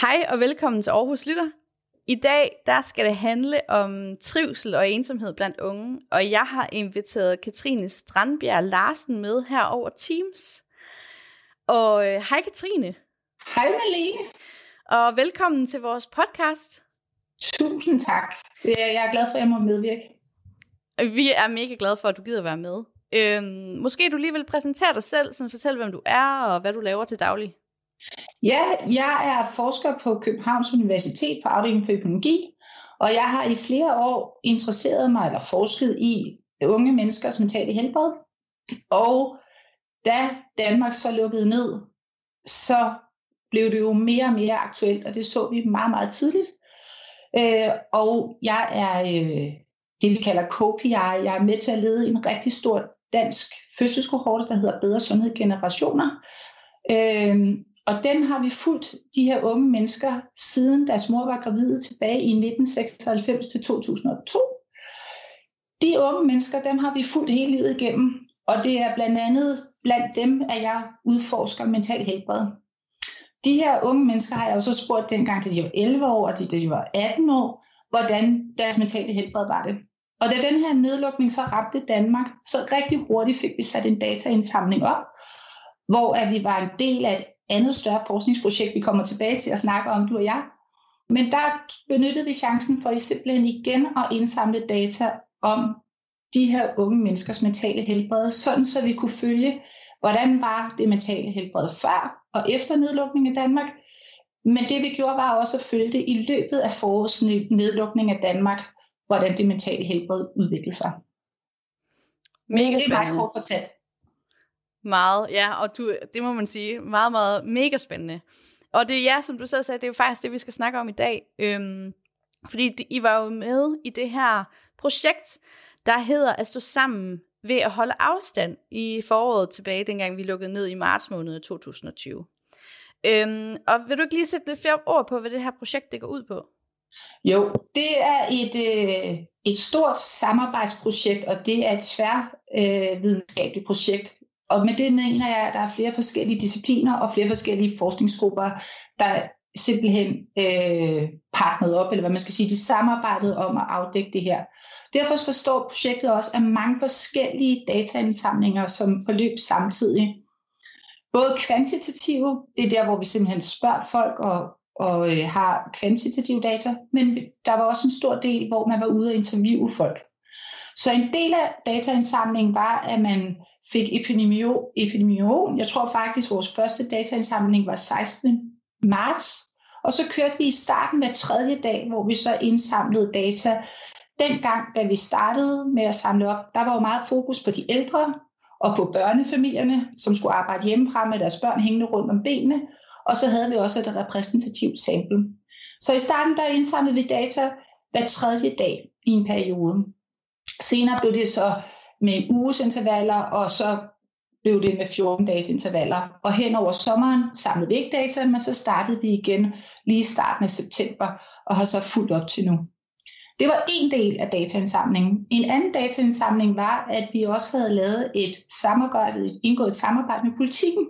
Hej og velkommen til Aarhus Lytter. I dag der skal det handle om trivsel og ensomhed blandt unge, og jeg har inviteret Katrine Strandbjerg Larsen med her over Teams. Og øh, hej Katrine. Hej Malene. Og velkommen til vores podcast. Tusind tak. Jeg er glad for, at jeg må medvirke. Vi er mega glade for, at du gider være med. Øhm, måske du lige vil præsentere dig selv, så fortælle, hvem du er og hvad du laver til daglig. Ja, jeg er forsker på Københavns Universitet på afdelingen for økonomi, og jeg har i flere år interesseret mig eller forsket i unge menneskers mentale helbred. Og da Danmark så lukkede ned, så blev det jo mere og mere aktuelt, og det så vi meget, meget tidligt. Øh, og jeg er øh, det, vi kalder KPI. Jeg er med til at lede en rigtig stor dansk fødselskohorte, der hedder Bedre Sundhed Generationer. Øh, og den har vi fulgt de her unge mennesker, siden deres mor var gravid tilbage i 1996 til 2002. De unge mennesker, dem har vi fulgt hele livet igennem, og det er blandt andet blandt dem, at jeg udforsker mental helbred. De her unge mennesker har jeg også spurgt dengang, da de var 11 år, og da de var 18 år, hvordan deres mentale helbred var det. Og da den her nedlukning så ramte Danmark, så rigtig hurtigt fik vi sat en dataindsamling op, hvor at vi var en del af et andet større forskningsprojekt, vi kommer tilbage til at snakke om, du og jeg. Men der benyttede vi chancen for simpelthen igen at indsamle data om de her unge menneskers mentale helbred, sådan så vi kunne følge, hvordan var det mentale helbred før og efter nedlukningen af Danmark. Men det vi gjorde var også at følge det i løbet af forårets nedlukning af Danmark, hvordan det mentale helbred udviklede sig. Mega spændende. Det er meget kort fortalt. Meget, ja, og du, det må man sige, meget, meget mega spændende. Og det er ja, som du selv sagde, det er jo faktisk det, vi skal snakke om i dag. Øhm, fordi I var jo med i det her projekt, der hedder at stå sammen ved at holde afstand i foråret tilbage, dengang vi lukkede ned i marts måned 2020. Øhm, og vil du ikke lige sætte lidt flere ord på, hvad det her projekt det går ud på? Jo, det er et, øh, et stort samarbejdsprojekt, og det er et tværvidenskabeligt øh, projekt, og med det mener jeg, at der er flere forskellige discipliner og flere forskellige forskningsgrupper, der simpelthen øh, partneret op, eller hvad man skal sige, de samarbejdede om at afdække det her. Derfor forstår projektet også, at mange forskellige dataindsamlinger, som forløb samtidig. Både kvantitative, det er der, hvor vi simpelthen spørger folk og, og øh, har kvantitative data, men der var også en stor del, hvor man var ude og interviewe folk. Så en del af dataindsamlingen var, at man fik epidemio, epidemiolog. Jeg tror faktisk, vores første dataindsamling var 16. marts. Og så kørte vi i starten med tredje dag, hvor vi så indsamlede data. Dengang, da vi startede med at samle op, der var jo meget fokus på de ældre og på børnefamilierne, som skulle arbejde hjemmefra med deres børn hængende rundt om benene. Og så havde vi også et repræsentativt sample. Så i starten, der indsamlede vi data hver tredje dag i en periode. Senere blev det så med uges intervaller, og så blev det med 14 dages intervaller. Og hen over sommeren samlede vi ikke data, men så startede vi igen lige i starten af september, og har så fuldt op til nu. Det var en del af dataindsamlingen. En anden dataindsamling var, at vi også havde lavet et samarbejde, indgået et samarbejde med politikken.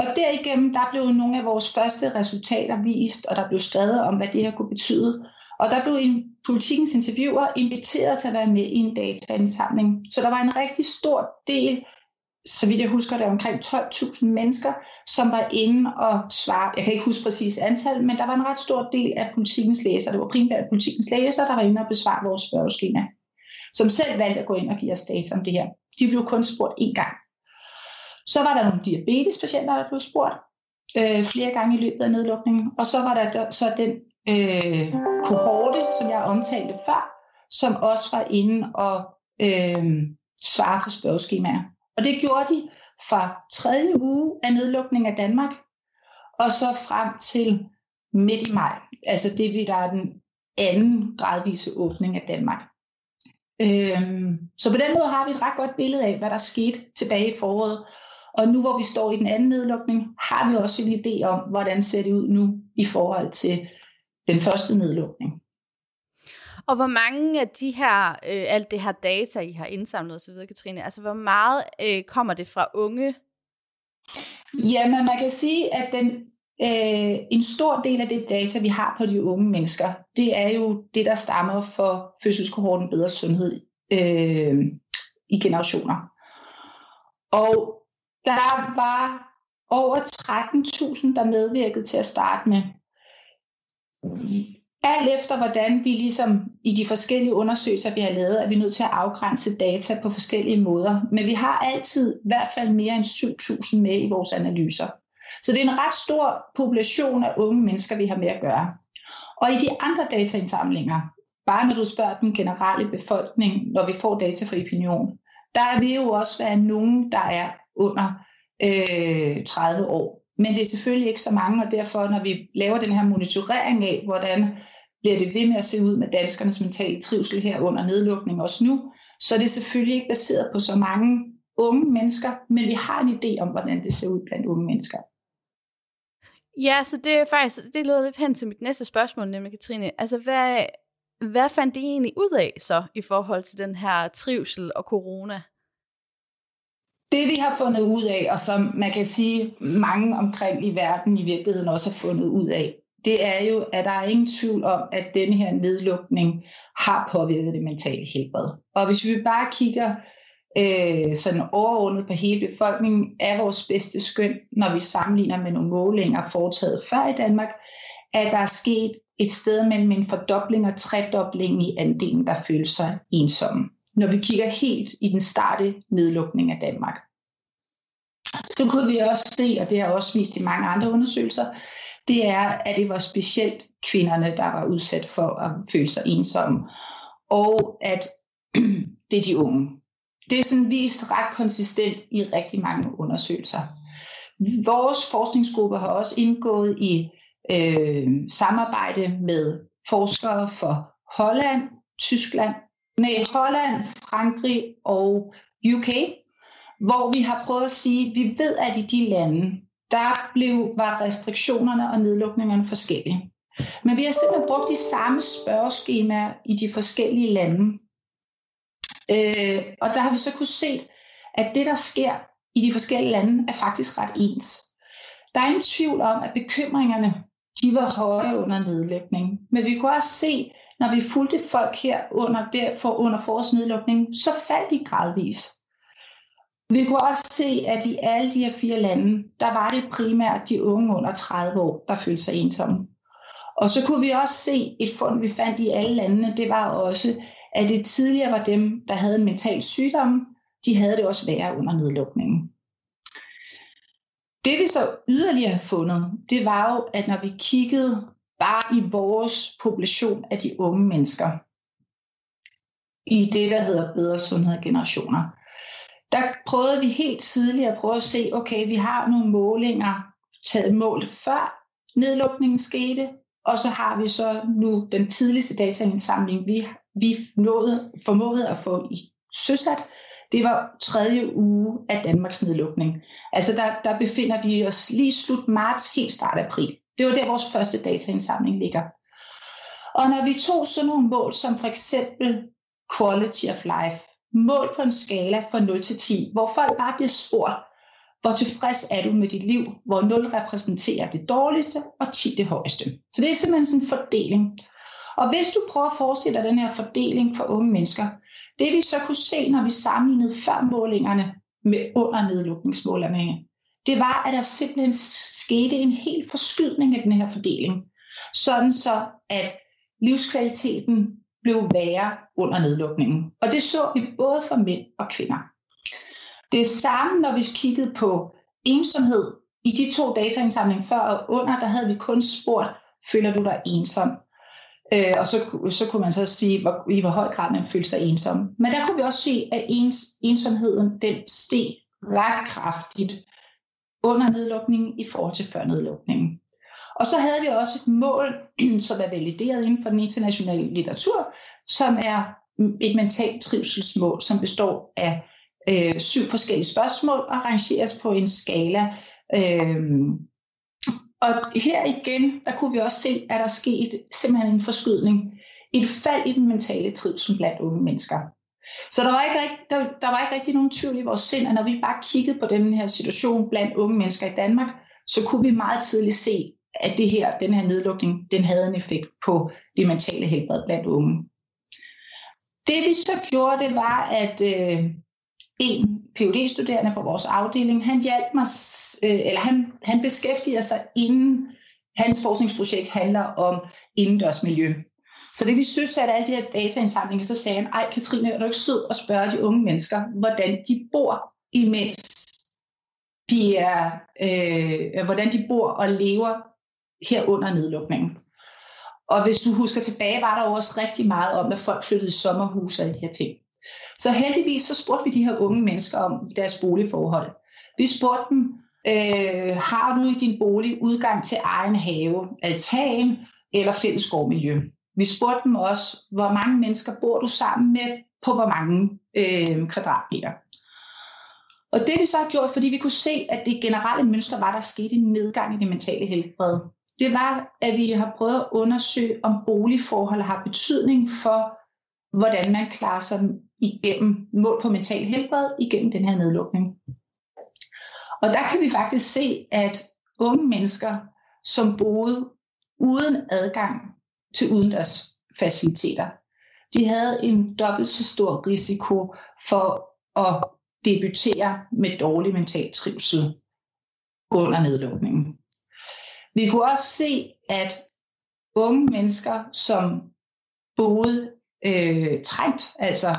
Og derigennem, der blev nogle af vores første resultater vist, og der blev skrevet om, hvad det her kunne betyde. Og der blev en politikens interviewer inviteret til at være med i en dataindsamling. Så der var en rigtig stor del, så vidt jeg husker det, omkring 12.000 mennesker, som var inde og svare. Jeg kan ikke huske præcis antal, men der var en ret stor del af politikens læsere. Det var primært politikens læsere, der var inde og besvare vores spørgeskema, som selv valgte at gå ind og give os data om det her. De blev kun spurgt én gang. Så var der nogle diabetespatienter, der blev spurgt øh, flere gange i løbet af nedlukningen. Og så var der så den øh, kohorte, som jeg omtalte før, som også var inde og øh, svare på spørgeskemaer. Og det gjorde de fra tredje uge af nedlukningen af Danmark, og så frem til midt i maj. Altså det vi der er den anden gradvise åbning af Danmark. Øhm, så på den måde har vi et ret godt billede af, hvad der skete tilbage i foråret. Og nu hvor vi står i den anden nedlukning, har vi også en idé om, hvordan ser det ud nu i forhold til den første nedlukning. Og hvor mange af de her, øh, alt det her data, I har indsamlet osv., Katrine, altså hvor meget øh, kommer det fra unge? Jamen, man kan sige, at den øh, en stor del af det data, vi har på de unge mennesker, det er jo det, der stammer for fødselskohorten Bedre Sundhed øh, i generationer. Og der var over 13.000, der medvirkede til at starte med. Alt efter hvordan vi ligesom i de forskellige undersøgelser, vi har lavet, er vi nødt til at afgrænse data på forskellige måder. Men vi har altid i hvert fald mere end 7.000 med i vores analyser. Så det er en ret stor population af unge mennesker, vi har med at gøre. Og i de andre dataindsamlinger, bare når du spørger den generelle befolkning, når vi får data fra opinion, der vil jo også være nogen, der er under øh, 30 år. Men det er selvfølgelig ikke så mange, og derfor når vi laver den her monitorering af, hvordan bliver det ved med at se ud med danskernes mentale trivsel her under nedlukning også nu, så er det selvfølgelig ikke baseret på så mange unge mennesker, men vi har en idé om, hvordan det ser ud blandt unge mennesker. Ja, så det er faktisk, det leder lidt hen til mit næste spørgsmål, nemlig Katrine. Altså, hvad, hvad fandt I egentlig ud af så, i forhold til den her trivsel og corona? Det vi har fundet ud af, og som man kan sige mange omkring i verden i virkeligheden også har fundet ud af, det er jo, at der er ingen tvivl om, at denne her nedlukning har påvirket det mentale helbred. Og hvis vi bare kigger øh, sådan overordnet på hele befolkningen, er vores bedste skøn, når vi sammenligner med nogle målinger foretaget før i Danmark, at der er sket et sted mellem en fordobling og tredobling i andelen, der føler sig ensomme når vi kigger helt i den starte nedlukning af Danmark. Så kunne vi også se, og det har også vist i mange andre undersøgelser, det er, at det var specielt kvinderne, der var udsat for at føle sig ensomme, og at det er de unge. Det er sådan vist ret konsistent i rigtig mange undersøgelser. Vores forskningsgruppe har også indgået i øh, samarbejde med forskere fra Holland, Tyskland nej, Holland, Frankrig og UK, hvor vi har prøvet at sige, at vi ved, at i de lande, der blev, var restriktionerne og nedlukningerne forskellige. Men vi har simpelthen brugt de samme spørgeskemaer i de forskellige lande. Øh, og der har vi så kunne se, at det, der sker i de forskellige lande, er faktisk ret ens. Der er ingen tvivl om, at bekymringerne de var høje under nedlægningen. Men vi kunne også se, når vi fulgte folk her under, der for, under forårsnedlukningen, så faldt de gradvis. Vi kunne også se, at i alle de her fire lande, der var det primært de unge under 30 år, der følte sig ensomme. Og så kunne vi også se et fund, vi fandt i alle landene, det var også, at det tidligere var dem, der havde en mental sygdom, de havde det også værre under nedlukningen. Det vi så yderligere har fundet, det var jo, at når vi kiggede bare i vores population af de unge mennesker, i det, der hedder bedre sundhed generationer, der prøvede vi helt tidligt at prøve at se, okay, vi har nogle målinger taget mål før nedlukningen skete, og så har vi så nu den tidligste dataindsamling, vi, vi nåede, formåede at få i søsat, det var tredje uge af Danmarks nedlukning. Altså der, der befinder vi os lige slut marts, helt start april. Det var der, vores første dataindsamling ligger. Og når vi tog sådan nogle mål, som for eksempel quality of life, mål på en skala fra 0 til 10, hvor folk bare bliver spurgt, hvor tilfreds er du med dit liv, hvor 0 repræsenterer det dårligste, og 10 det højeste. Så det er simpelthen sådan en fordeling. Og hvis du prøver at forestille dig den her fordeling for unge mennesker, det vi så kunne se, når vi sammenlignede før målingerne med under nedlukningsmålerne, det var, at der simpelthen skete en helt forskydning af den her fordeling. Sådan så, at livskvaliteten blev værre under nedlukningen. Og det så vi både for mænd og kvinder. Det samme, når vi kiggede på ensomhed. I de to dataindsamlinger før og under, der havde vi kun spurgt, føler du dig ensom? Øh, og så, så kunne man så sige, hvor, i hvor høj grad man følte sig ensom. Men der kunne vi også se, at ens, ensomheden den steg ret kraftigt under nedlukningen i forhold til før nedlukningen. Og så havde vi også et mål, som er valideret inden for den internationale litteratur, som er et mentalt trivselsmål, som består af øh, syv forskellige spørgsmål og rangeres på en skala. Øh, og her igen, der kunne vi også se, at der skete simpelthen en forskydning, et fald i den mentale trivsel blandt unge mennesker. Så der var, ikke rigt, der, der var ikke rigtig nogen tvivl i vores sind, at når vi bare kiggede på den her situation blandt unge mennesker i Danmark, så kunne vi meget tidligt se, at det her, den her nedlukning, den havde en effekt på det mentale helbred blandt unge. Det vi så gjorde, det var, at øh, en phd studerende på vores afdeling, han hjalp mig, øh, eller han, han beskæftiger sig inden, hans forskningsprojekt handler om indendørsmiljø. Så det vi synes, at alle de her dataindsamlinger, så sagde han, ej Katrine, er du ikke sød at spørge de unge mennesker, hvordan de bor, imens de er, øh, hvordan de bor og lever her under nedlukningen. Og hvis du husker tilbage, var der også rigtig meget om, at folk flyttede i sommerhus og de her ting. Så heldigvis så spurgte vi de her unge mennesker om deres boligforhold. Vi spurgte dem, øh, har du i din bolig udgang til egen have, altan eller fælles gårdmiljø? Vi spurgte dem også, hvor mange mennesker bor du sammen med på hvor mange øh, kvadratmeter. Og det vi så har gjort, fordi vi kunne se, at det generelle mønster var, der skete en nedgang i det mentale helbred, det var, at vi har prøvet at undersøge, om boligforhold har betydning for, hvordan man klarer sig igennem mål på mental helbred igennem den her nedlukning. Og der kan vi faktisk se, at unge mennesker, som boede uden adgang til udendørs faciliteter, de havde en dobbelt så stor risiko for at debutere med dårlig mental trivsel under nedlukningen. Vi kunne også se, at unge mennesker, som boede øh, trængt, altså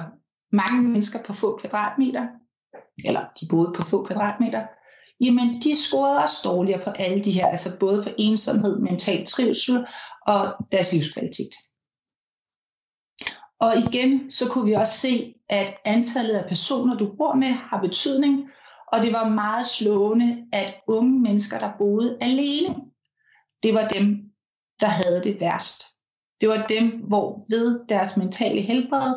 mange mennesker på få kvadratmeter, eller de boede på få kvadratmeter, jamen de scorede også dårligere på alle de her, altså både på ensomhed, mental trivsel og deres livskvalitet. Og igen, så kunne vi også se, at antallet af personer, du bor med, har betydning, og det var meget slående, at unge mennesker, der boede alene, det var dem, der havde det værst. Det var dem, hvor ved deres mentale helbred,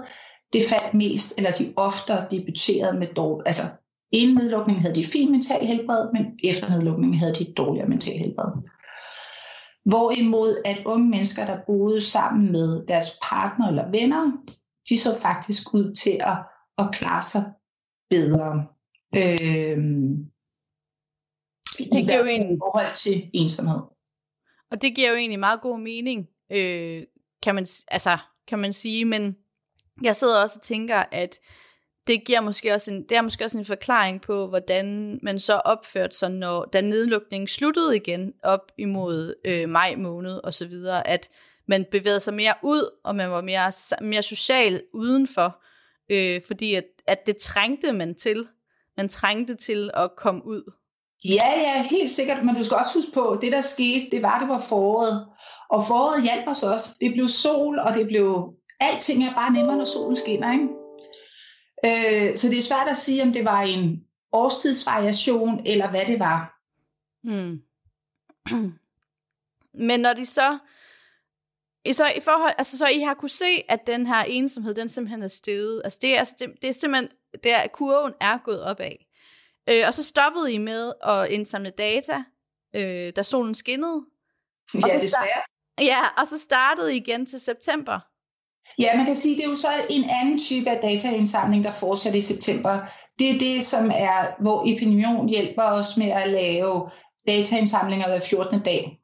det faldt mest, eller de oftere debuterede med dårligt. Altså, inden nedlukningen havde de fint mental helbred, men efter nedlukningen havde de et dårligere mental helbred. Hvorimod at unge mennesker, der boede sammen med deres partner eller venner, de så faktisk ud til at, at klare sig bedre. Øhm, det giver jo en forhold til ensomhed. Og det giver jo egentlig meget god mening, øh, kan, man, altså, kan man sige, men jeg sidder også og tænker, at det giver måske også en, det er måske også en forklaring på, hvordan man så opførte sig, når da nedlukningen sluttede igen op imod øh, maj måned og så videre, at man bevægede sig mere ud, og man var mere, mere social udenfor, øh, fordi at, at det trængte man til. Man trængte til at komme ud. Ja, ja, helt sikkert, men du skal også huske på, det der skete, det var, det var foråret. Og foråret hjalp os også. Det blev sol, og det blev, alting er bare nemmere, når solen skinner, ikke? Øh, så det er svært at sige, om det var en årstidsvariation, eller hvad det var. Hmm. Men når de så, så i forhold, altså så I har kunne se, at den her ensomhed, den simpelthen er steget. Altså det er, det er simpelthen, det er, kurven er gået opad. Øh, og så stoppede I med at indsamle data, øh, da solen skinnede. Ja, desværre. Ja, og så startede I igen til september. Ja, man kan sige, det er jo så en anden type af dataindsamling, der fortsætter i september. Det er det, som er, hvor Epinion hjælper os med at lave dataindsamlinger hver 14. dag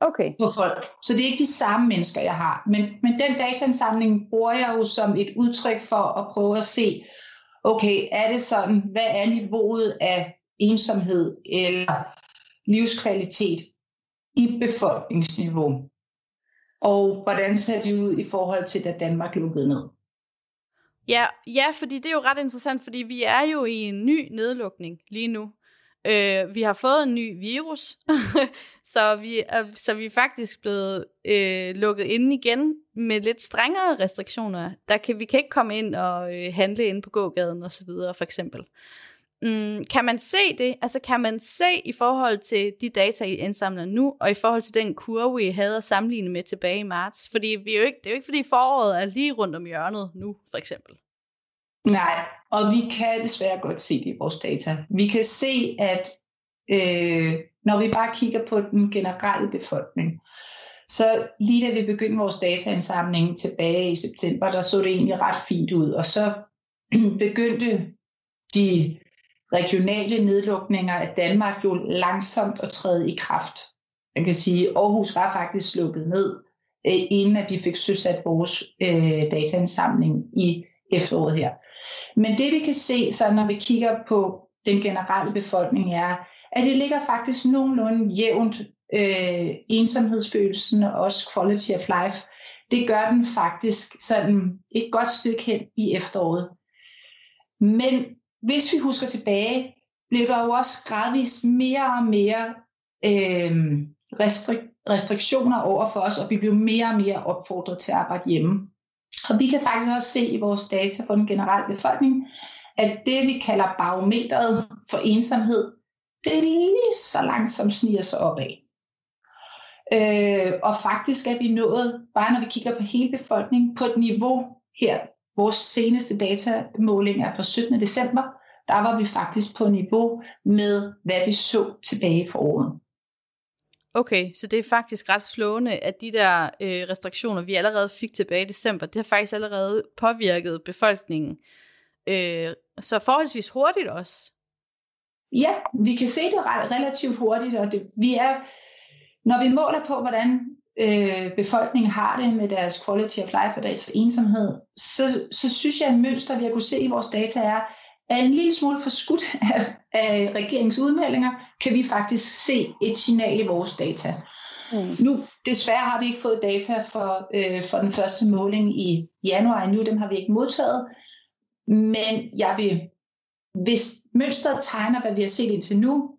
okay. på folk. Så det er ikke de samme mennesker, jeg har. Men, men den dataindsamling bruger jeg jo som et udtryk for at prøve at se, okay, er det sådan, hvad er niveauet af ensomhed eller livskvalitet i befolkningsniveau? Og hvordan ser de ud i forhold til, da Danmark lukkede ned? Ja, ja, fordi det er jo ret interessant, fordi vi er jo i en ny nedlukning lige nu. Øh, vi har fået en ny virus, så, vi er, så vi er faktisk blevet øh, lukket inde igen med lidt strengere restriktioner. Der kan, vi kan ikke komme ind og øh, handle ind på gågaden og så videre, for eksempel. Mm, kan man se det? Altså kan man se i forhold til de data, I indsamler nu, og i forhold til den kurve, I havde at sammenligne med tilbage i marts? Fordi vi er jo ikke, det er jo ikke, fordi foråret er lige rundt om hjørnet nu, for eksempel. Nej, og vi kan desværre godt se det i vores data. Vi kan se, at øh, når vi bare kigger på den generelle befolkning, så lige da vi begyndte vores dataindsamling tilbage i september, der så det egentlig ret fint ud. Og så begyndte de regionale nedlukninger af Danmark jo langsomt at træde i kraft. Man kan sige, Aarhus var faktisk slukket ned, øh, inden at vi fik søsat vores øh, dataindsamling i efteråret her. Men det vi kan se, så når vi kigger på den generelle befolkning, er, at det ligger faktisk nogenlunde jævnt øh, ensomhedsfølelsen og også quality of life. Det gør den faktisk sådan et godt stykke hen i efteråret. Men hvis vi husker tilbage, blev der jo også gradvist mere og mere øh, restrik- restriktioner over for os, og vi blev mere og mere opfordret til at arbejde hjemme. Og vi kan faktisk også se i vores data for den generelle befolkning, at det vi kalder barometeret for ensomhed, det er lige så langsomt sniger sig opad. Øh, og faktisk er vi nået, bare når vi kigger på hele befolkningen, på et niveau her, vores seneste datamåling er på 17. december, der var vi faktisk på niveau med, hvad vi så tilbage for året. Okay, så det er faktisk ret slående, at de der øh, restriktioner, vi allerede fik tilbage i december, det har faktisk allerede påvirket befolkningen. Øh, så forholdsvis hurtigt også. Ja, vi kan se det relativt hurtigt, og det, vi er, når vi måler på, hvordan øh, befolkningen har det med deres quality of life og deres ensomhed, så, så synes jeg, at mønster, vi har kunne se i vores data, er, at en lille smule forskudt af, af regeringens udmeldinger, kan vi faktisk se et signal i vores data. Mm. Nu, desværre har vi ikke fået data for, øh, for den første måling i januar endnu, dem har vi ikke modtaget, men jeg vil, hvis mønstret tegner, hvad vi har set indtil nu,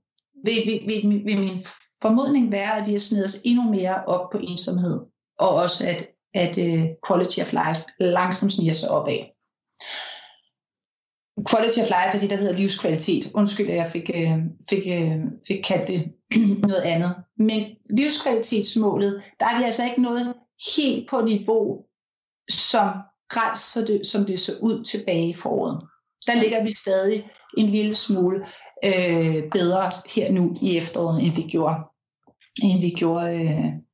vil, vil, vil, vil min formodning være, at vi har snedet os endnu mere op på ensomhed, og også at, at øh, quality of life langsomt sniger sig opad. Quality of life er det, der hedder livskvalitet. Undskyld, at jeg fik, øh, fik, øh, fik kaldt det noget andet. Men livskvalitetsmålet, der er vi altså ikke noget helt på niveau, som græs, så det, som det så ud tilbage i foråret. Der ligger vi stadig en lille smule øh, bedre her nu i efteråret, end vi gjorde, end vi gjorde øh,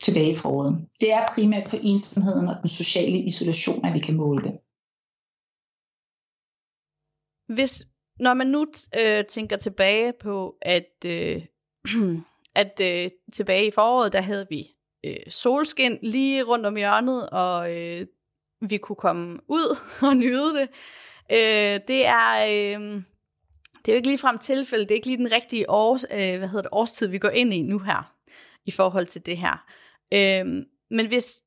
tilbage i foråret. Det er primært på ensomheden og den sociale isolation, at vi kan måle det. Hvis, når man nu øh, tænker tilbage på, at, øh, at øh, tilbage i foråret, der havde vi øh, solskin lige rundt om hjørnet, og øh, vi kunne komme ud og nyde det. Øh, det er... Øh, det er jo ikke lige frem tilfælde, det er ikke lige den rigtige års, øh, hvad hedder det, årstid, vi går ind i nu her, i forhold til det her. Øh, men hvis,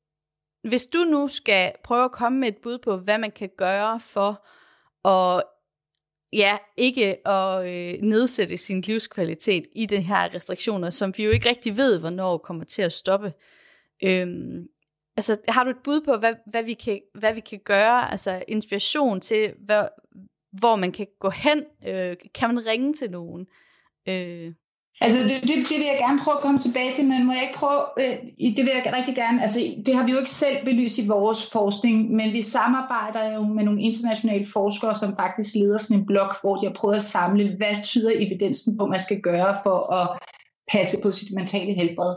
hvis du nu skal prøve at komme med et bud på, hvad man kan gøre for at ja, ikke at øh, nedsætte sin livskvalitet i den her restriktioner, som vi jo ikke rigtig ved, hvornår kommer til at stoppe. Øhm, altså, har du et bud på, hvad, hvad, vi kan, hvad vi kan gøre, altså inspiration til, hvad, hvor man kan gå hen? Øh, kan man ringe til nogen? Øh. Altså, det, det, det vil jeg gerne prøve at komme tilbage til, men må jeg ikke prøve, øh, det vil jeg rigtig gerne, altså det har vi jo ikke selv belyst i vores forskning, men vi samarbejder jo med nogle internationale forskere, som faktisk leder sådan en blog, hvor de har prøvet at samle, hvad tyder evidensen på, man skal gøre for at passe på sit mentale helbred.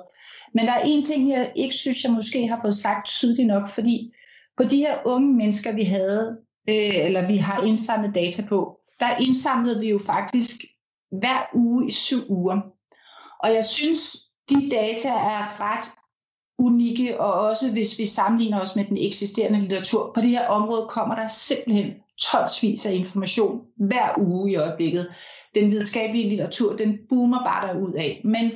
Men der er en ting, jeg ikke synes, jeg måske har fået sagt tydeligt nok, fordi på de her unge mennesker, vi havde, øh, eller vi har indsamlet data på, der indsamlede vi jo faktisk hver uge i syv uger. Og jeg synes, de data er ret unikke, og også hvis vi sammenligner os med den eksisterende litteratur. På det her område kommer der simpelthen tonsvis af information hver uge i øjeblikket. Den videnskabelige litteratur, den boomer bare derud af. Men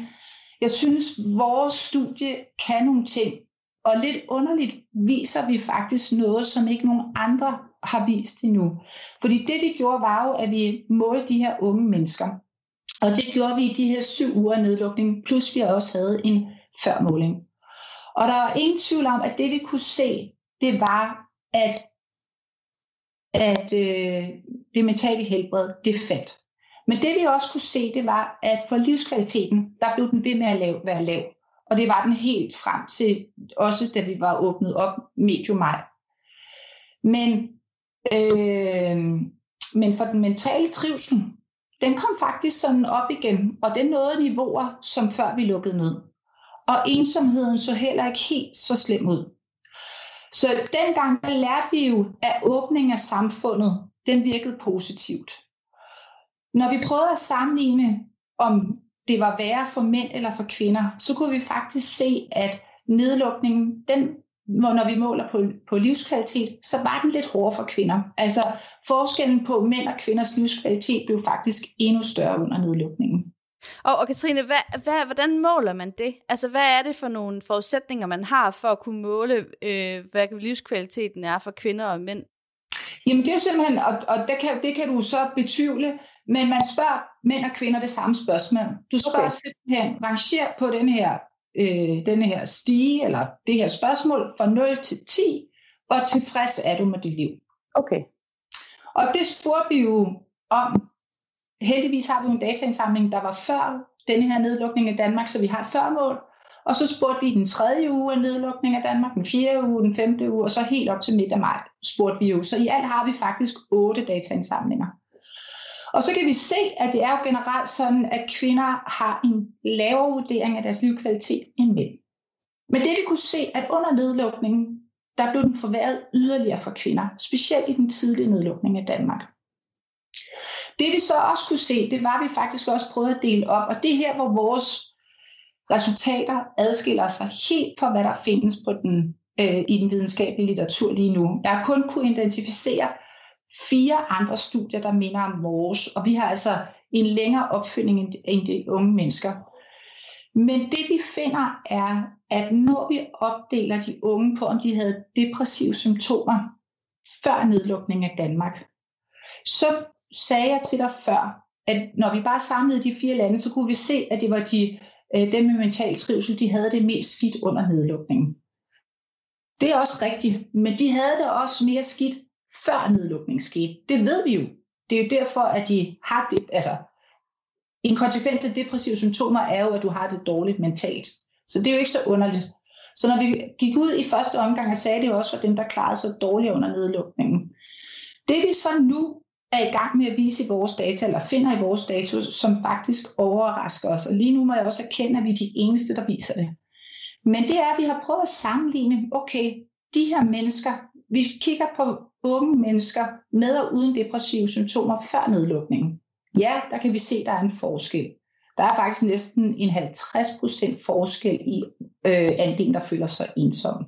jeg synes, vores studie kan nogle ting, og lidt underligt viser vi faktisk noget, som ikke nogen andre har vist endnu. Fordi det vi gjorde var jo, at vi målte de her unge mennesker. Og det gjorde vi i de her syv uger nedlukning, plus vi også havde en førmåling. Og der er ingen tvivl om, at det vi kunne se, det var, at, at øh, det mentale helbred, det faldt. Men det vi også kunne se, det var, at for livskvaliteten, der blev den ved med at lave, være lav. Og det var den helt frem til, også da vi var åbnet op medio maj. Men, øh, men for den mentale trivsel, den kom faktisk sådan op igen, og den nåede niveauer, som før vi lukkede ned. Og ensomheden så heller ikke helt så slem ud. Så dengang der lærte vi jo, at åbningen af samfundet, den virkede positivt. Når vi prøvede at sammenligne, om det var værre for mænd eller for kvinder, så kunne vi faktisk se, at nedlukningen, den, når vi måler på, på livskvalitet, så var den lidt hårdere for kvinder. Altså forskellen på mænd og kvinders livskvalitet blev faktisk endnu større under nedlukningen. Og, og Katrine, hvad, hvad, hvordan måler man det? Altså, hvad er det for nogle forudsætninger, man har for at kunne måle, øh, hvad livskvaliteten er for kvinder og mænd? Jamen det er simpelthen, og, og det, kan, det kan du så betvivle, men man spørger mænd og kvinder det samme spørgsmål. Du spørger okay. simpelthen, ranger på den her, øh, den her stige, eller det her spørgsmål fra 0 til 10, hvor tilfreds er du med dit liv? Okay. Og det spurgte vi jo om. Heldigvis har vi en dataindsamling, der var før denne her nedlukning i Danmark, så vi har et førmål. Og så spurgte vi den tredje uge af nedlukning af Danmark, den fjerde uge, den femte uge, og så helt op til midt af maj spurgte vi jo. Så i alt har vi faktisk otte dataindsamlinger. Og så kan vi se, at det er jo generelt sådan, at kvinder har en lavere vurdering af deres livskvalitet end mænd. Men det vi kunne se, at under nedlukningen, der blev den forværret yderligere for kvinder, specielt i den tidlige nedlukning af Danmark. Det vi så også kunne se, det var, at vi faktisk også prøvede at dele op, og det er her, hvor vores resultater adskiller sig helt fra, hvad der findes på den, øh, i den videnskabelige litteratur lige nu. Jeg har kun kunne identificere fire andre studier, der minder om vores, og vi har altså en længere opfølgning end de unge mennesker. Men det vi finder er, at når vi opdeler de unge på, om de havde depressive symptomer før nedlukningen af Danmark, så sagde jeg til dig før, at når vi bare samlede de fire lande, så kunne vi se, at det var de øh, dem med mental trivsel, de havde det mest skidt under nedlukningen. Det er også rigtigt, men de havde det også mere skidt før nedlukningen skete. Det ved vi jo. Det er jo derfor, at de har det, altså en konsekvens af depressive symptomer er jo, at du har det dårligt mentalt. Så det er jo ikke så underligt. Så når vi gik ud i første omgang og sagde det jo også for dem, der klarede sig dårligt under nedlukningen. Det vi så nu er i gang med at vise i vores data, eller finder i vores data, som faktisk overrasker os. Og lige nu må jeg også erkende, at vi er de eneste, der viser det. Men det er, at vi har prøvet at sammenligne, okay, de her mennesker, vi kigger på unge mennesker med og uden depressive symptomer før nedlukningen. Ja, der kan vi se, at der er en forskel. Der er faktisk næsten en 50% forskel i øh, andelen, der føler sig ensom.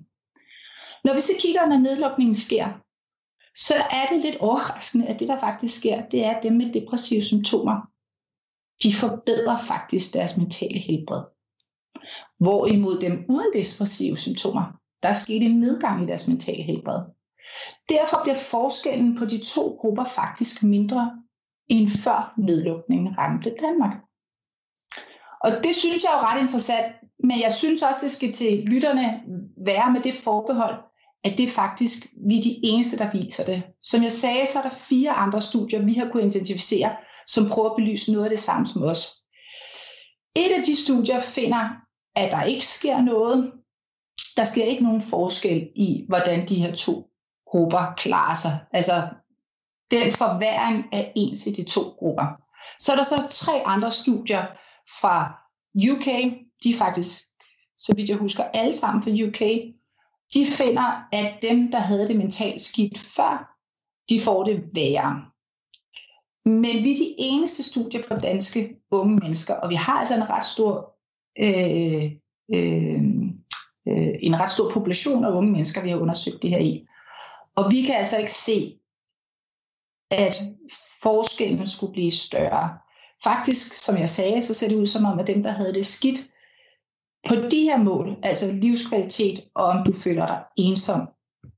Når vi så kigger, når nedlukningen sker, så er det lidt overraskende, at det der faktisk sker, det er, at dem med depressive symptomer, de forbedrer faktisk deres mentale helbred. Hvorimod dem uden depressive symptomer, der er sket en nedgang i deres mentale helbred. Derfor bliver forskellen på de to grupper faktisk mindre end før nedlukningen ramte Danmark. Og det synes jeg er jo ret interessant, men jeg synes også, det skal til lytterne være med det forbehold, at det faktisk, vi er de eneste, der viser det. Som jeg sagde, så er der fire andre studier, vi har kunnet identificere, som prøver at belyse noget af det samme som os. Et af de studier finder, at der ikke sker noget. Der sker ikke nogen forskel i, hvordan de her to grupper klarer sig. Altså, den forværing er ens i de to grupper. Så er der så tre andre studier fra UK. De er faktisk, så vidt jeg husker, alle sammen fra UK, de finder, at dem, der havde det mentalt skidt før, de får det værre. Men vi er de eneste studier på danske unge mennesker, og vi har altså en ret stor øh, øh, øh, en ret stor population af unge mennesker, vi har undersøgt det her i. Og vi kan altså ikke se, at forskellen skulle blive større. Faktisk, som jeg sagde, så ser det ud som om, at dem, der havde det skidt, på de her mål, altså livskvalitet og om du føler dig ensom,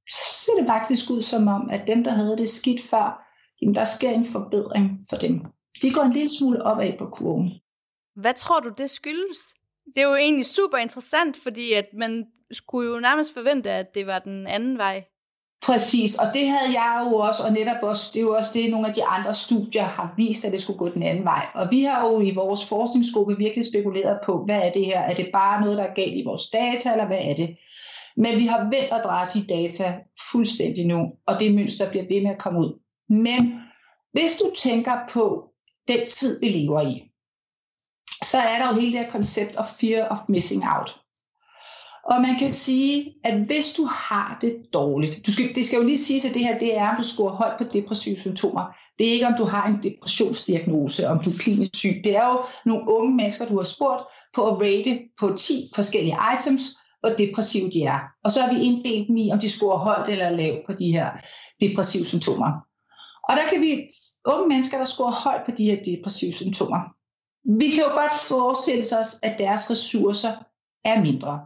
så ser det faktisk ud som om, at dem, der havde det skidt før, jamen der sker en forbedring for dem. De går en lille smule opad på kurven. Hvad tror du, det skyldes? Det er jo egentlig super interessant, fordi at man skulle jo nærmest forvente, at det var den anden vej. Præcis, og det havde jeg jo også, og netop også, det er jo også det, nogle af de andre studier har vist, at det skulle gå den anden vej. Og vi har jo i vores forskningsgruppe virkelig spekuleret på, hvad er det her? Er det bare noget, der er galt i vores data, eller hvad er det? Men vi har vendt og drejet de data fuldstændig nu, og det mønster bliver ved med at komme ud. Men hvis du tænker på den tid, vi lever i, så er der jo hele det her koncept of fear of missing out. Og man kan sige, at hvis du har det dårligt, du skal, det skal jo lige sige, at det her det er, at du scorer højt på depressive symptomer. Det er ikke, om du har en depressionsdiagnose, om du er klinisk syg. Det er jo nogle unge mennesker, du har spurgt på at rate på 10 forskellige items, hvor depressive de er. Og så har vi inddelt dem i, om de scorer højt eller lavt på de her depressive symptomer. Og der kan vi unge mennesker, der scorer højt på de her depressive symptomer. Vi kan jo godt forestille os, at deres ressourcer er mindre.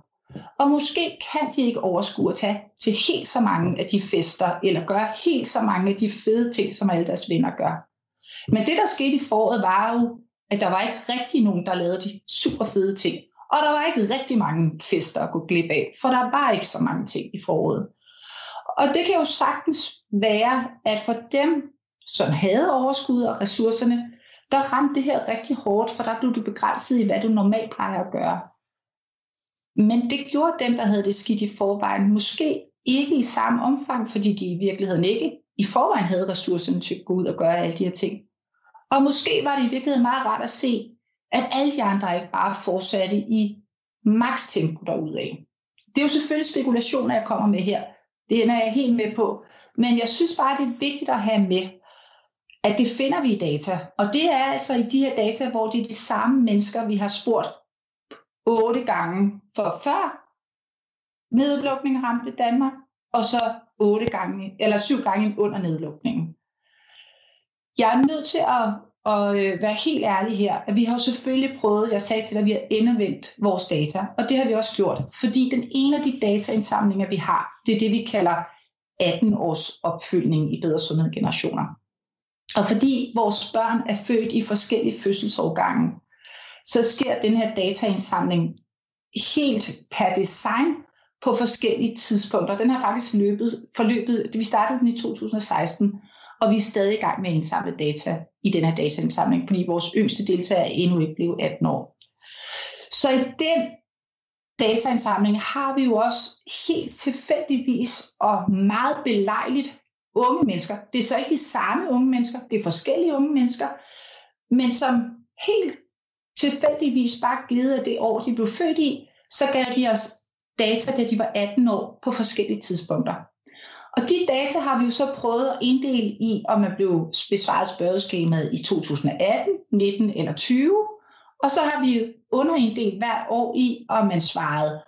Og måske kan de ikke overskue at tage til helt så mange af de fester, eller gøre helt så mange af de fede ting, som alle deres venner gør. Men det, der skete i foråret, var jo, at der var ikke rigtig nogen, der lavede de super fede ting. Og der var ikke rigtig mange fester at gå glip af, for der var ikke så mange ting i foråret. Og det kan jo sagtens være, at for dem, som havde overskud og ressourcerne, der ramte det her rigtig hårdt, for der blev du begrænset i, hvad du normalt plejer at gøre. Men det gjorde dem, der havde det skidt i forvejen, måske ikke i samme omfang, fordi de i virkeligheden ikke i forvejen havde ressourcerne til at gå ud og gøre alle de her ting. Og måske var det i virkeligheden meget rart at se, at alle de andre ikke bare fortsatte i maks tempo derudad. Det er jo selvfølgelig spekulationer, jeg kommer med her. Det er jeg helt med på. Men jeg synes bare, det er vigtigt at have med, at det finder vi i data. Og det er altså i de her data, hvor det er de samme mennesker, vi har spurgt otte gange for før nedlukningen ramte Danmark, og så otte gange, eller syv gange under nedlukningen. Jeg er nødt til at, at øh, være helt ærlig her, at vi har selvfølgelig prøvet, jeg sagde til dig, at vi har endevendt vores data, og det har vi også gjort, fordi den ene af de dataindsamlinger, vi har, det er det, vi kalder 18 års opfølgning i bedre sundhed generationer. Og fordi vores børn er født i forskellige fødselsårgange, så sker den her dataindsamling helt per design på forskellige tidspunkter. Den har faktisk løbet, forløbet, vi startede den i 2016, og vi er stadig i gang med at indsamle data i den her dataindsamling, fordi vores yngste deltager er endnu ikke blevet 18 år. Så i den dataindsamling har vi jo også helt tilfældigvis og meget belejligt unge mennesker. Det er så ikke de samme unge mennesker, det er forskellige unge mennesker, men som helt tilfældigvis bare givet af det år, de blev født i, så gav de os data, da de var 18 år på forskellige tidspunkter. Og de data har vi jo så prøvet at inddele i, om man blev besvaret spørgeskemaet i 2018, 19 eller 20. Og så har vi underinddelt hvert år i, om man svarede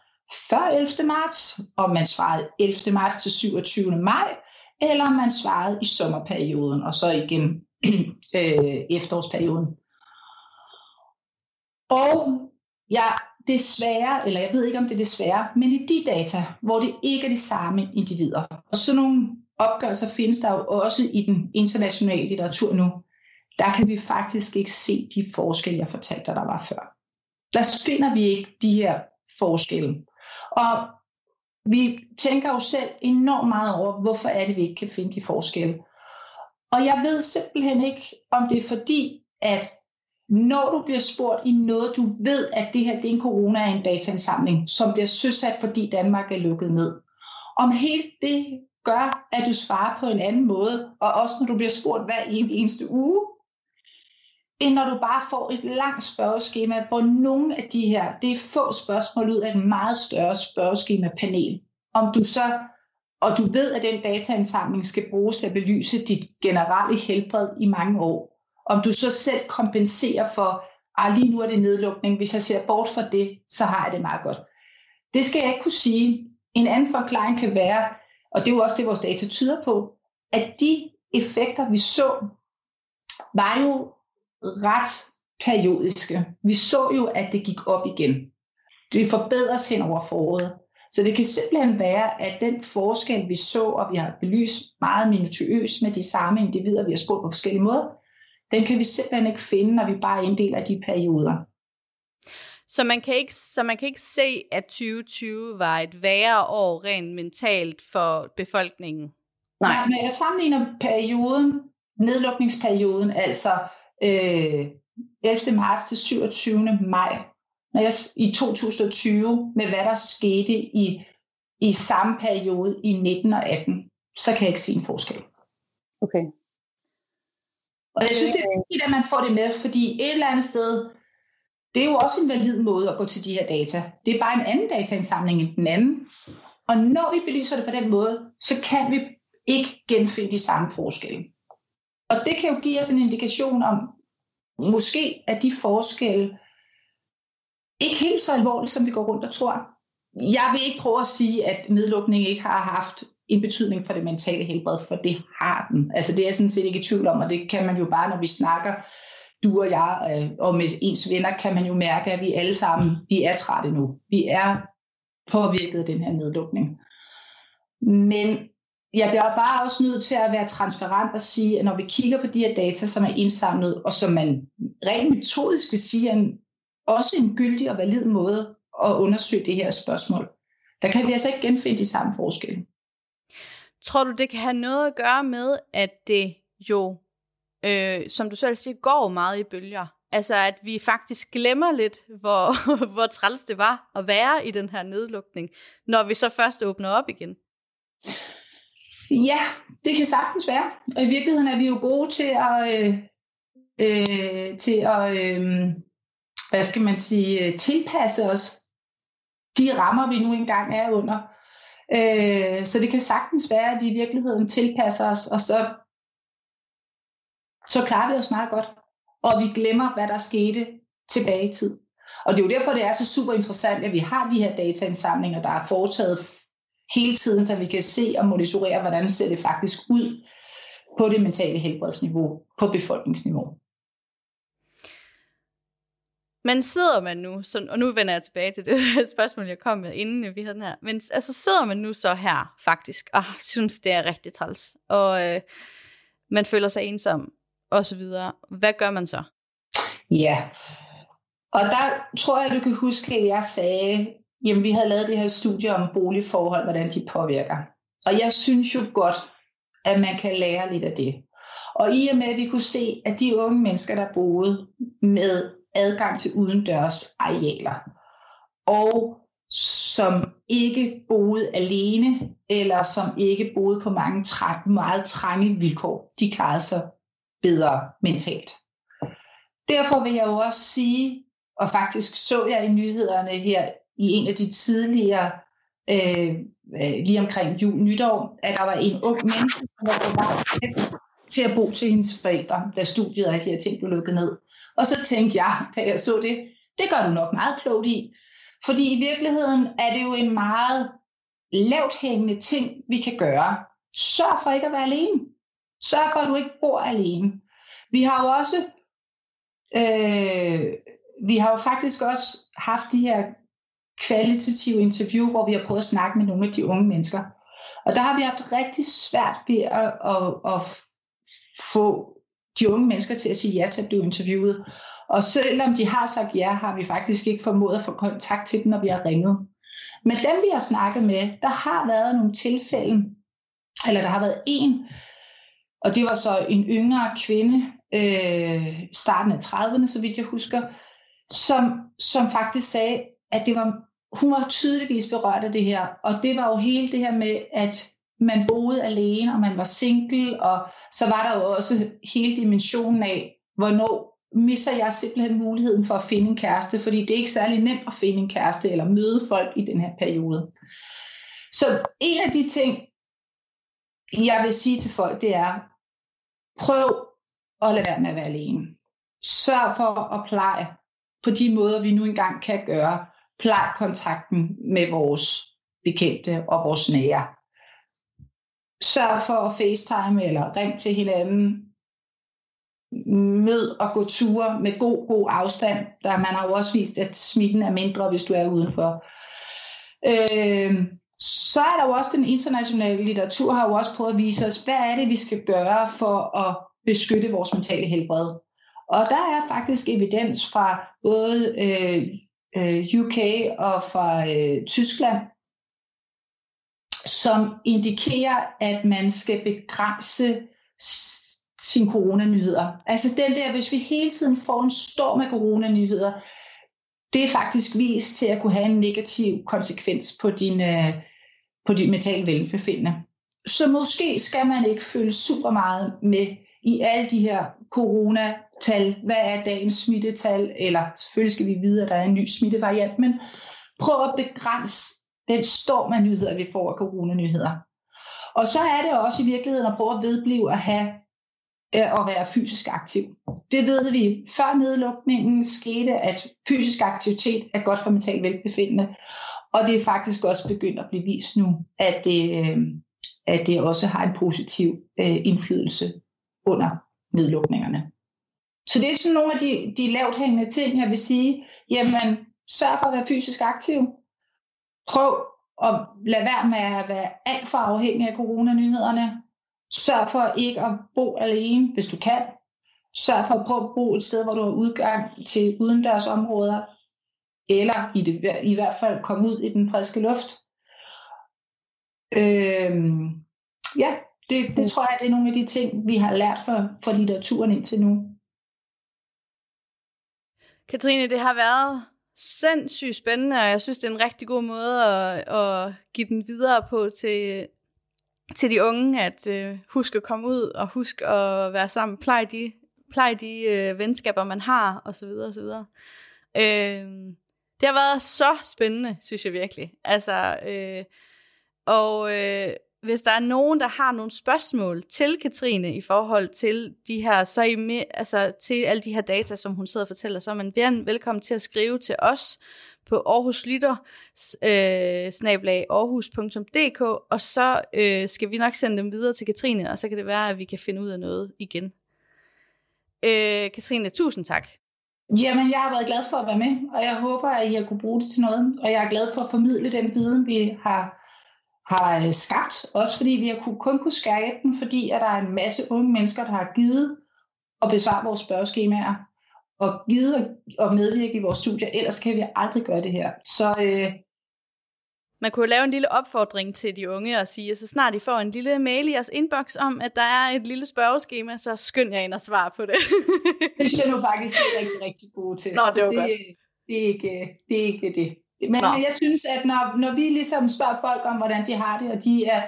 før 11. marts, om man svarede 11. marts til 27. maj, eller om man svarede i sommerperioden, og så igen øh, efterårsperioden. Og jeg desværre, eller jeg ved ikke om det er desværre, men i de data, hvor det ikke er de samme individer, og sådan nogle opgørelser findes der jo også i den internationale litteratur nu, der kan vi faktisk ikke se de forskelle, jeg fortalte dig, der var før. Der finder vi ikke de her forskelle. Og vi tænker jo selv enormt meget over, hvorfor er det, vi ikke kan finde de forskelle. Og jeg ved simpelthen ikke, om det er fordi, at når du bliver spurgt i noget, du ved, at det her det er en corona er en dataindsamling, som bliver søsat, fordi Danmark er lukket ned. Om helt det gør, at du svarer på en anden måde, og også når du bliver spurgt hver eneste uge, end når du bare får et langt spørgeskema, hvor nogle af de her, det er få spørgsmål ud af et meget større spørgeskema-panel. Om du så, og du ved, at den dataindsamling skal bruges til at belyse dit generelle helbred i mange år, om du så selv kompenserer for, at lige nu er det nedlukning, hvis jeg ser bort fra det, så har jeg det meget godt. Det skal jeg ikke kunne sige. En anden forklaring kan være, og det er jo også det, vores data tyder på, at de effekter, vi så, var jo ret periodiske. Vi så jo, at det gik op igen. Det forbedres hen over foråret. Så det kan simpelthen være, at den forskel, vi så, og vi har belyst meget minutiøst med de samme individer, vi har spurgt på forskellige måder, den kan vi simpelthen ikke finde, når vi bare inddeler de perioder. Så man, kan ikke, så man kan ikke se, at 2020 var et værre år rent mentalt for befolkningen? Nej, når jeg sammenligner perioden, nedlukningsperioden, altså øh, 11. marts til 27. maj, når jeg, i 2020, med hvad der skete i, i samme periode i 19 og 18, så kan jeg ikke se en forskel. Okay. Og jeg synes, det er vigtigt, at man får det med, fordi et eller andet sted, det er jo også en valid måde at gå til de her data. Det er bare en anden dataindsamling end den anden. Og når vi belyser det på den måde, så kan vi ikke genfinde de samme forskelle. Og det kan jo give os en indikation om, måske at de forskelle ikke helt så alvorlige, som vi går rundt og tror. Jeg vil ikke prøve at sige, at nedlukningen ikke har haft en betydning for det mentale helbred, for det har den. Altså det er sådan set ikke i tvivl om, og det kan man jo bare, når vi snakker, du og jeg, øh, og med ens venner, kan man jo mærke, at vi alle sammen, vi er trætte nu. Vi er påvirket af den her nedlukning. Men jeg bliver bare også nødt til at være transparent og sige, at når vi kigger på de her data, som er indsamlet, og som man rent metodisk vil sige er en, også en gyldig og valid måde at undersøge det her spørgsmål, der kan vi altså ikke genfinde de samme forskelle. Tror du, det kan have noget at gøre med, at det jo, øh, som du selv siger, går meget i bølger? Altså, at vi faktisk glemmer lidt, hvor, hvor træls det var at være i den her nedlukning, når vi så først åbner op igen. Ja, det kan sagtens være. Og i virkeligheden er vi jo gode til at, øh, øh, til at øh, hvad skal man sige, øh, tilpasse os de rammer, vi nu engang er under. Øh, så det kan sagtens være, at vi i virkeligheden tilpasser os, og så, så klarer vi os meget godt. Og vi glemmer, hvad der skete tilbage i tid. Og det er jo derfor, det er så super interessant, at vi har de her dataindsamlinger, der er foretaget hele tiden, så vi kan se og monitorere, hvordan ser det faktisk ud på det mentale helbredsniveau, på befolkningsniveau. Men sidder man nu, så, og nu vender jeg tilbage til det spørgsmål, jeg kom med, inden vi havde den her, men altså sidder man nu så her faktisk, og synes, det er rigtig træls, og øh, man føler sig ensom, og så videre. Hvad gør man så? Ja, og der tror jeg, du kan huske, at jeg sagde jamen vi havde lavet det her studie om boligforhold, hvordan de påvirker. Og jeg synes jo godt, at man kan lære lidt af det. Og i og med, at vi kunne se, at de unge mennesker, der boede med adgang til udendørs arealer, og som ikke boede alene, eller som ikke boede på mange træ, meget trange vilkår, de klarede sig bedre mentalt. Derfor vil jeg jo også sige, og faktisk så jeg i nyhederne her i en af de tidligere, øh, øh, lige omkring jul nytår, at der var en ung menneske, der var på vej til at bo til hendes forældre, da studiet og de her ting blev lukket ned. Og så tænkte jeg, da jeg så det, det gør du nok meget klogt i. Fordi i virkeligheden er det jo en meget lavt hængende ting, vi kan gøre. Sørg for ikke at være alene. Sørg for, at du ikke bor alene. Vi har jo også, øh, vi har jo faktisk også haft de her kvalitative interview, hvor vi har prøvet at snakke med nogle af de unge mennesker. Og der har vi haft rigtig svært ved at, at, at få de unge mennesker til at sige ja til at blive interviewet. Og selvom de har sagt ja, har vi faktisk ikke formået at få kontakt til dem, når vi har ringet. Men dem, vi har snakket med, der har været nogle tilfælde, eller der har været en, og det var så en yngre kvinde, øh, starten af 30'erne, så vidt jeg husker, som, som faktisk sagde, at det var hun var tydeligvis berørt af det her, og det var jo hele det her med, at man boede alene, og man var single, og så var der jo også hele dimensionen af, hvornår misser jeg simpelthen muligheden for at finde en kæreste, fordi det er ikke særlig nemt at finde en kæreste eller møde folk i den her periode. Så en af de ting, jeg vil sige til folk, det er, prøv at lade være med at være alene. Sørg for at pleje på de måder, vi nu engang kan gøre, pleje kontakten med vores bekendte og vores nære. Sørg for at facetime eller ring til hinanden. Mød og gå ture med god, god afstand. Der man har jo også vist, at smitten er mindre, hvis du er udenfor. Øh, så er der jo også den internationale litteratur, har jo også prøvet at vise os, hvad er det, vi skal gøre for at beskytte vores mentale helbred. Og der er faktisk evidens fra både øh, øh, UK og fra øh, Tyskland, som indikerer, at man skal begrænse sine coronanyheder. Altså den der, hvis vi hele tiden får en storm af coronanyheder, det er faktisk vist til at kunne have en negativ konsekvens på din, øh, på din mentale velbefindende. Så måske skal man ikke følge super meget med i alle de her corona tal. Hvad er dagens smittetal? Eller selvfølgelig skal vi vide, at der er en ny smittevariant, men prøv at begrænse den storm af nyheder, vi får af coronanyheder. Og så er det også i virkeligheden at prøve at vedblive at have øh, at være fysisk aktiv. Det ved vi før nedlukningen skete, at fysisk aktivitet er godt for mental velbefindende, og det er faktisk også begyndt at blive vist nu, at det, øh, at det også har en positiv øh, indflydelse under nedlukningerne. Så det er sådan nogle af de, de lavt hængende ting, jeg vil sige. Jamen, sørg for at være fysisk aktiv. Prøv at lade være med at være alt for afhængig af coronanyhederne. Sørg for ikke at bo alene, hvis du kan. Sørg for at prøve at bo et sted, hvor du har udgang til udendørsområder, eller i, det, i hvert fald komme ud i den friske luft. Øhm, ja, det, det tror jeg, det er nogle af de ting, vi har lært for, for litteraturen indtil nu. Katrine, det har været sindssygt spændende, og jeg synes, det er en rigtig god måde at, at give den videre på til, til de unge, at øh, huske at komme ud, og huske at være sammen, pleje de, pleje de øh, venskaber, man har, og så videre, og så videre. Øh, det har været så spændende, synes jeg virkelig. Altså, øh, og Øh, hvis der er nogen, der har nogle spørgsmål til Katrine i forhold til de her, så I med, altså til alle de her data, som hun sidder og fortæller, så er man bien velkommen til at skrive til os på Aarhus Lytter, øh, snablag aarhus.dk, og så øh, skal vi nok sende dem videre til Katrine, og så kan det være, at vi kan finde ud af noget igen. Øh, Katrine, tusind tak. Jamen, jeg har været glad for at være med, og jeg håber, at I har kunne bruge det til noget, og jeg er glad for at formidle den viden, vi har har skabt, også fordi vi har kun, kun kunne skære den, fordi at der er en masse unge mennesker, der har givet at besvare vores spørgeskemaer, og givet at medvirke i vores studier, ellers kan vi aldrig gøre det her. Så øh, man kunne lave en lille opfordring til de unge og sige, at så snart I får en lille mail i jeres inbox om, at der er et lille spørgeskema, så skynd jer ind og svar på det. det synes jeg nu faktisk, det er rigtig, rigtig gode til. Nå, det var det, godt. Det er, ikke, det er ikke det. Men Nå. jeg synes, at når, når vi ligesom spørger folk om, hvordan de har det, og de er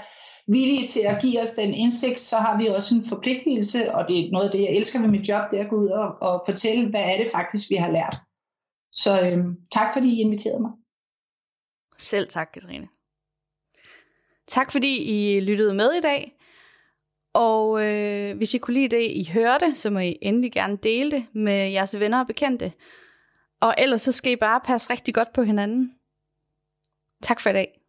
villige til at give os den indsigt, så har vi også en forpligtelse, og det er noget af det, jeg elsker med mit job, det er at gå ud og, og fortælle, hvad er det faktisk, vi har lært. Så øhm, tak, fordi I inviterede mig. Selv tak, Katrine. Tak, fordi I lyttede med i dag. Og øh, hvis I kunne lide det, I hørte, så må I endelig gerne dele det med jeres venner og bekendte. Og ellers så skal I bare passe rigtig godt på hinanden. Tak for i dag.